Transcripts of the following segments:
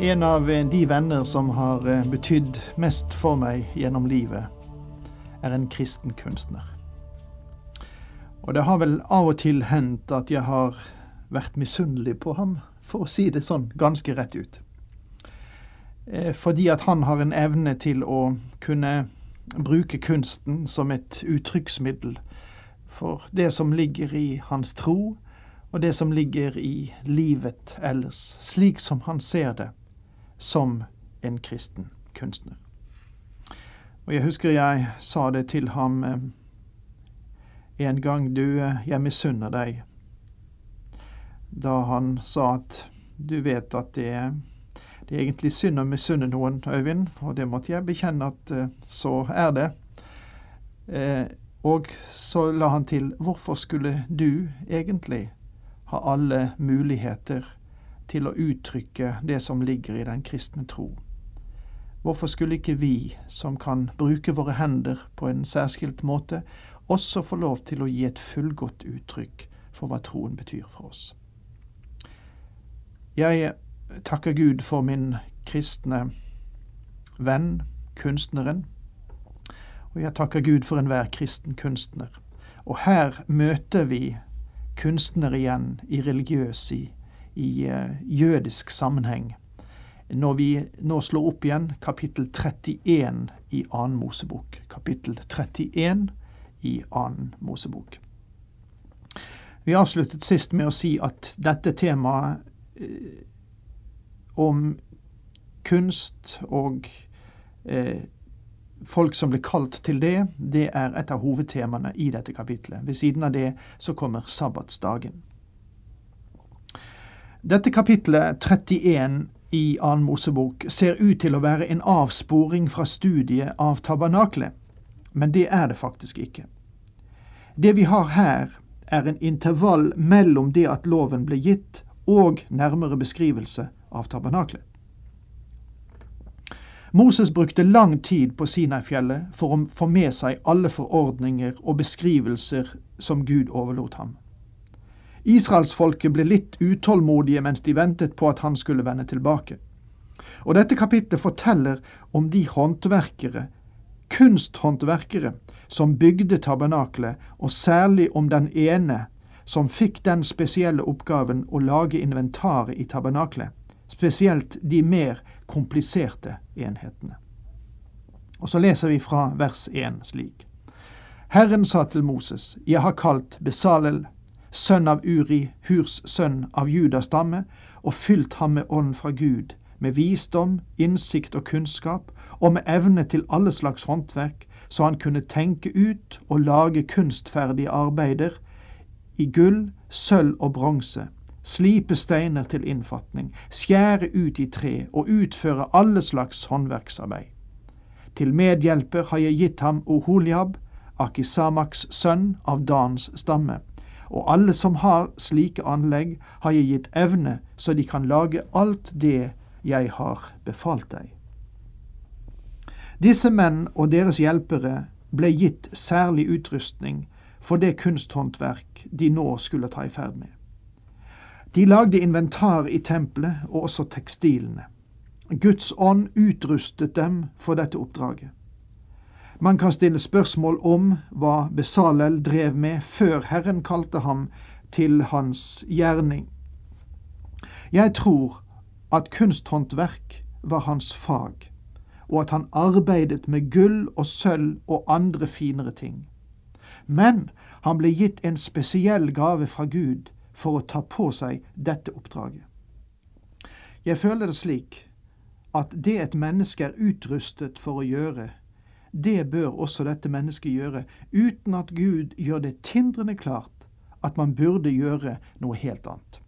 En av de venner som har eh, betydd mest for meg gjennom livet, er en kristen kunstner. Og det har vel av og til hendt at jeg har vært misunnelig på ham, for å si det sånn ganske rett ut. Eh, fordi at han har en evne til å kunne bruke kunsten som et uttrykksmiddel for det som ligger i hans tro, og det som ligger i livet ellers, slik som han ser det som en kristen kunstner. Og jeg husker jeg sa det til ham eh, en gang du, eh, jeg misunner deg. Da han sa at du vet at det, det er egentlig synd å misunne noen, Øyvind, og det måtte jeg bekjenne at eh, så er det. Og så la han til, hvorfor skulle du egentlig ha alle muligheter til å uttrykke det som ligger i den kristne tro. Hvorfor skulle ikke vi, som kan bruke våre hender på en særskilt måte, også få lov til å gi et fullgodt uttrykk for hva troen betyr for oss? Jeg takker Gud for min kristne venn, kunstneren, og jeg takker Gud for enhver kristen kunstner. Og her møter vi kunstnere igjen i religiøs, i i uh, jødisk sammenheng. Når vi nå slår opp igjen kapittel 31 i annen Mosebok. Kapittel 31 i annen Mosebok. Vi avsluttet sist med å si at dette temaet eh, om kunst og eh, folk som blir kalt til det, det er et av hovedtemaene i dette kapitlet. Ved siden av det så kommer sabbatsdagen. Dette kapitlet 31 i Annen Mosebok ser ut til å være en avsporing fra studiet av tabernaklet, men det er det faktisk ikke. Det vi har her, er en intervall mellom det at loven ble gitt, og nærmere beskrivelse av tabernaklet. Moses brukte lang tid på Sinai-fjellet for å få med seg alle forordninger og beskrivelser som Gud overlot ham. Israelsfolket ble litt utålmodige mens de ventet på at han skulle vende tilbake. Og dette kapitlet forteller om de håndverkere, kunsthåndverkere, som bygde tabernaklet, og særlig om den ene som fikk den spesielle oppgaven å lage inventaret i tabernaklet, spesielt de mer kompliserte enhetene. Og så leser vi fra vers 1 slik. Herren sa til Moses, Jeg har kalt Besalel, sønn av Uri, Hurs sønn av Judas stamme, og fylt ham med ånd fra Gud, med visdom, innsikt og kunnskap, og med evne til alle slags håndverk, så han kunne tenke ut og lage kunstferdige arbeider i gull, sølv og bronse, slipe steiner til innfatning, skjære ut i tre og utføre alle slags håndverksarbeid. Til medhjelper har jeg gitt ham Oholiab, Akisamaks sønn av Dans stamme og alle som har slike anlegg, har jeg gitt evne, så de kan lage alt det jeg har befalt deg. Disse menn og deres hjelpere ble gitt særlig utrustning for det kunsthåndverk de nå skulle ta i ferd med. De lagde inventar i tempelet og også tekstilene. Guds ånd utrustet dem for dette oppdraget. Man kan stille spørsmål om hva Besalel drev med før Herren kalte ham til hans gjerning. Jeg tror at kunsthåndverk var hans fag, og at han arbeidet med gull og sølv og andre finere ting. Men han ble gitt en spesiell gave fra Gud for å ta på seg dette oppdraget. Jeg føler det slik at det et menneske er utrustet for å gjøre, det bør også dette mennesket gjøre, uten at Gud gjør det tindrende klart at man burde gjøre noe helt annet.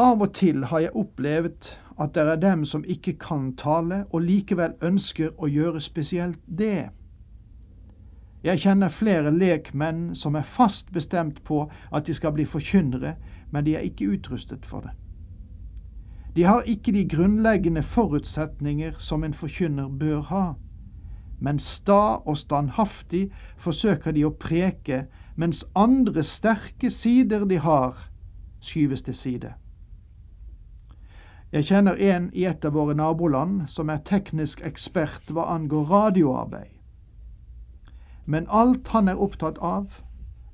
Av og til har jeg opplevd at det er dem som ikke kan tale, og likevel ønsker å gjøre spesielt det. Jeg kjenner flere lekmenn som er fast bestemt på at de skal bli forkynnere, men de er ikke utrustet for det. De har ikke de grunnleggende forutsetninger som en forkynner bør ha, men sta og standhaftig forsøker de å preke, mens andre sterke sider de har, skyves til side. Jeg kjenner en i et av våre naboland som er teknisk ekspert hva angår radioarbeid. Men alt han er opptatt av,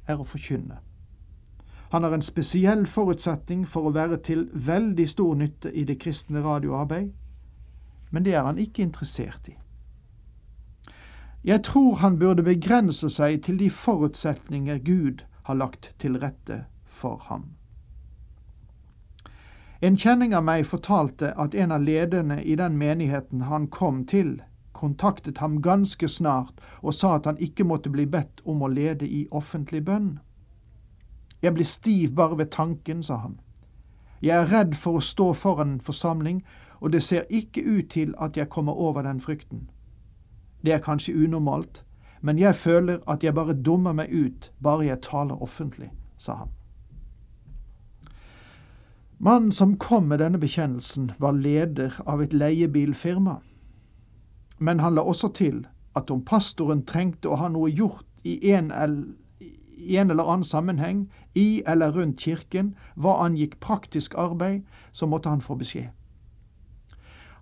er å forkynne. Han har en spesiell forutsetning for å være til veldig stor nytte i det kristne radioarbeid, men det er han ikke interessert i. Jeg tror han burde begrense seg til de forutsetninger Gud har lagt til rette for ham. En kjenning av meg fortalte at en av lederne i den menigheten han kom til, kontaktet ham ganske snart og sa at han ikke måtte bli bedt om å lede i offentlig bønn. Jeg blir stiv bare ved tanken, sa han. Jeg er redd for å stå foran en forsamling, og det ser ikke ut til at jeg kommer over den frykten. Det er kanskje unormalt, men jeg føler at jeg bare dummer meg ut bare jeg taler offentlig, sa han. Mannen som kom med denne bekjennelsen, var leder av et leiebilfirma. Men han la også til at om pastoren trengte å ha noe gjort i en, i en eller annen sammenheng, i eller rundt kirken, hva angikk praktisk arbeid, så måtte han få beskjed.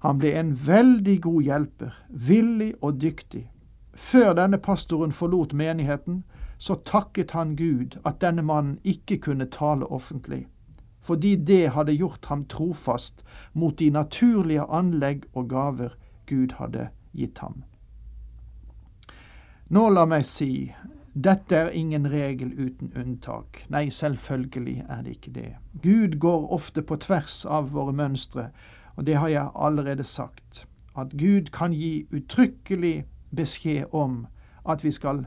Han ble en veldig god hjelper, villig og dyktig. Før denne pastoren forlot menigheten, så takket han Gud at denne mannen ikke kunne tale offentlig fordi det hadde gjort ham trofast mot de naturlige anlegg og gaver Gud hadde gitt ham. Nå la meg si, dette er ingen regel uten unntak. Nei, selvfølgelig er det ikke det. Gud går ofte på tvers av våre mønstre, og det har jeg allerede sagt. At Gud kan gi uttrykkelig beskjed om at vi skal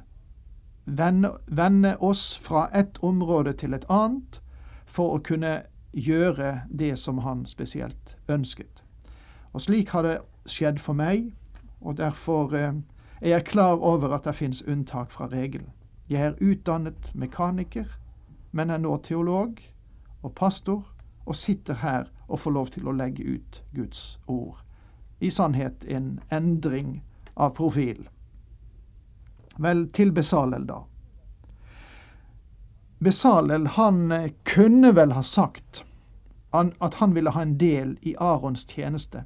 vende, vende oss fra et område til et annet, for å kunne gjøre det som han spesielt ønsket. Og Slik har det skjedd for meg, og derfor eh, er jeg klar over at det fins unntak fra regelen. Jeg er utdannet mekaniker, men er nå teolog og pastor, og sitter her og får lov til å legge ut Guds ord. I sannhet en endring av profil. Vel, til Besalel, da. Besalel han eh, kunne vel ha sagt at han ville ha en del i Arons tjeneste,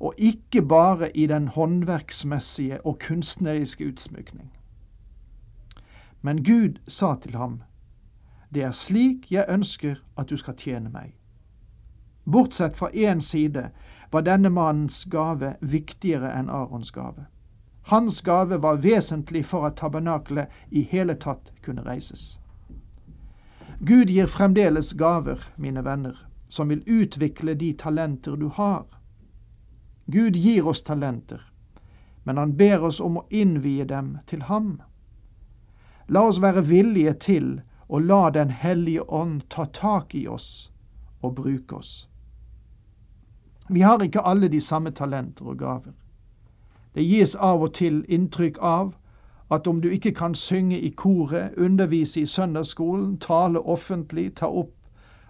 og ikke bare i den håndverksmessige og kunstneriske utsmykning. Men Gud sa til ham, Det er slik jeg ønsker at du skal tjene meg. Bortsett fra én side var denne mannens gave viktigere enn Arons gave. Hans gave var vesentlig for at tabernakelet i hele tatt kunne reises. Gud gir fremdeles gaver, mine venner, som vil utvikle de talenter du har. Gud gir oss talenter, men han ber oss om å innvie dem til ham. La oss være villige til å la Den hellige ånd ta tak i oss og bruke oss. Vi har ikke alle de samme talenter og gaver. Det gis av og til inntrykk av at om du ikke kan synge i koret, undervise i søndagsskolen, tale offentlig, ta opp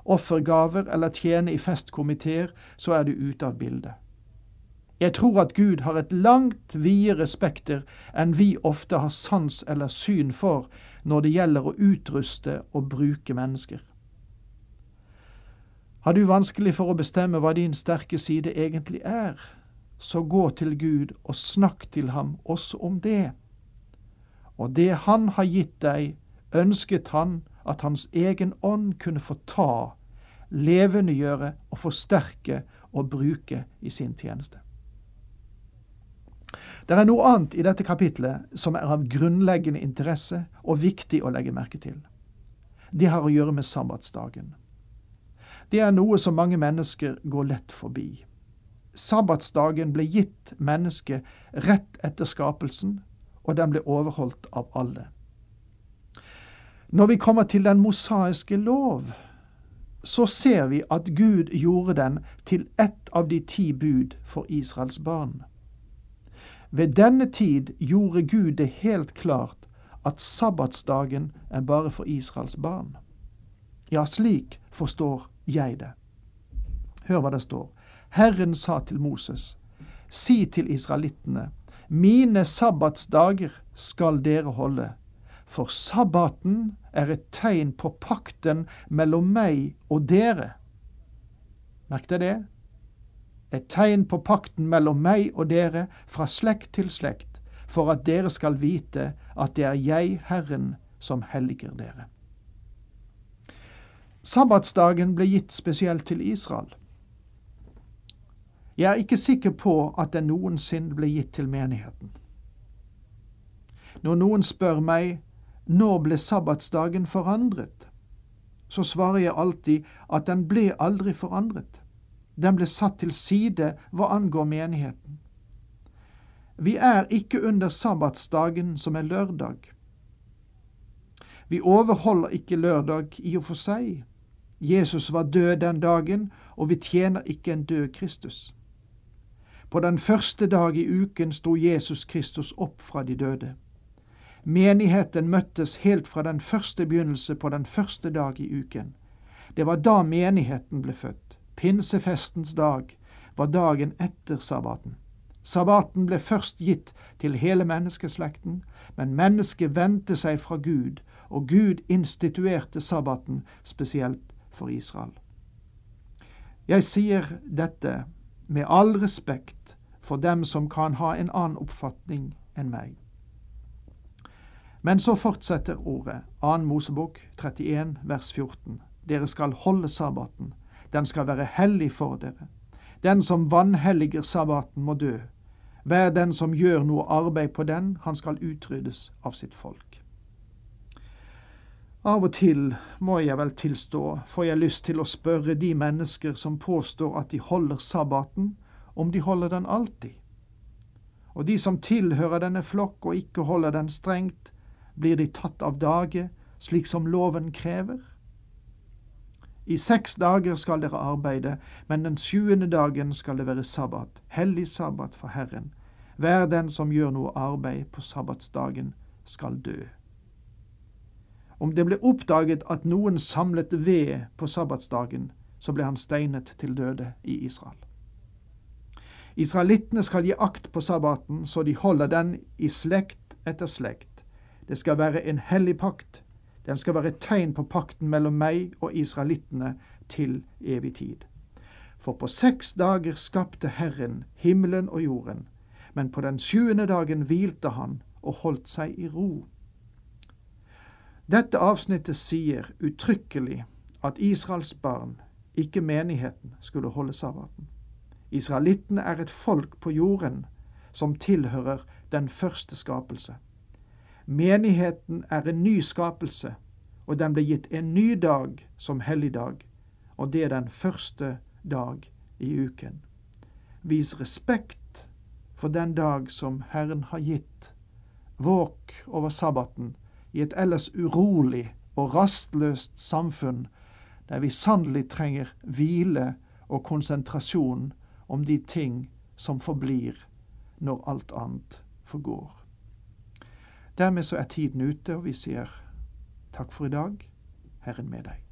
offergaver eller tjene i festkomiteer, så er du ute av bildet. Jeg tror at Gud har et langt videre spekter enn vi ofte har sans eller syn for når det gjelder å utruste og bruke mennesker. Har du vanskelig for å bestemme hva din sterke side egentlig er, så gå til Gud og snakk til ham også om det og det Han har gitt deg, ønsket Han at Hans egen ånd kunne få ta, levendegjøre og forsterke og bruke i sin tjeneste. Det er noe annet i dette kapitlet som er av grunnleggende interesse og viktig å legge merke til. Det har å gjøre med sabbatsdagen. Det er noe som mange mennesker går lett forbi. Sabbatsdagen ble gitt mennesket rett etter skapelsen, og den ble overholdt av alle. Når vi kommer til den mosaiske lov, så ser vi at Gud gjorde den til ett av de ti bud for Israels barn. Ved denne tid gjorde Gud det helt klart at sabbatsdagen er bare for Israels barn. Ja, slik forstår jeg det. Hør hva det står. Herren sa til Moses, si til israelittene, mine sabbatsdager skal dere holde, for sabbaten er et tegn på pakten mellom meg og dere. Merk deg det? Et tegn på pakten mellom meg og dere fra slekt til slekt, for at dere skal vite at det er jeg, Herren, som helliger dere. Sabbatsdagen ble gitt spesielt til Israel. Jeg er ikke sikker på at den noensinne ble gitt til menigheten. Når noen spør meg når ble sabbatsdagen forandret, så svarer jeg alltid at den ble aldri forandret. Den ble satt til side hva angår menigheten. Vi er ikke under sabbatsdagen som er lørdag. Vi overholder ikke lørdag i og for seg. Jesus var død den dagen, og vi tjener ikke en død Kristus. På den første dag i uken sto Jesus Kristus opp fra de døde. Menigheten møttes helt fra den første begynnelse på den første dag i uken. Det var da menigheten ble født. Pinsefestens dag var dagen etter sabbaten. Sabbaten ble først gitt til hele menneskeslekten, men mennesket vendte seg fra Gud, og Gud instituerte sabbaten spesielt for Israel. Jeg sier dette med all respekt for dem som kan ha en annen oppfatning enn meg. Men så fortsetter ordet, 2. Mosebok 31 vers 14. Dere skal holde sabbaten, den skal være hellig for dere. Den som vanhelliger sabbaten, må dø. Hver den som gjør noe arbeid på den, han skal utryddes av sitt folk. Av og til, må jeg vel tilstå, får jeg lyst til å spørre de mennesker som påstår at de holder sabbaten, om de holder den alltid. Og de som tilhører denne flokk og ikke holder den strengt, blir de tatt av dage, slik som loven krever? I seks dager skal dere arbeide, men den sjuende dagen skal det være sabbat, hellig sabbat for Herren. Hver den som gjør noe arbeid på sabbatsdagen, skal dø. Om det ble oppdaget at noen samlet ved på sabbatsdagen, så ble han steinet til døde i Israel. Israelittene skal gi akt på sabbaten, så de holder den i slekt etter slekt. Det skal være en hellig pakt. Den skal være et tegn på pakten mellom meg og israelittene til evig tid. For på seks dager skapte Herren himmelen og jorden, men på den sjuende dagen hvilte han og holdt seg i ro. Dette avsnittet sier uttrykkelig at Israels barn, ikke menigheten, skulle holde sabbaten. Israelittene er et folk på jorden som tilhører den første skapelse. Menigheten er en ny skapelse, og den ble gitt en ny dag som helligdag, og det er den første dag i uken. Vis respekt for den dag som Herren har gitt. Våk over sabbaten i et ellers urolig og rastløst samfunn, der vi sannelig trenger hvile og konsentrasjon om de ting som forblir når alt annet forgår. Dermed så er tiden ute, og vi sier takk for i dag. Herren med deg.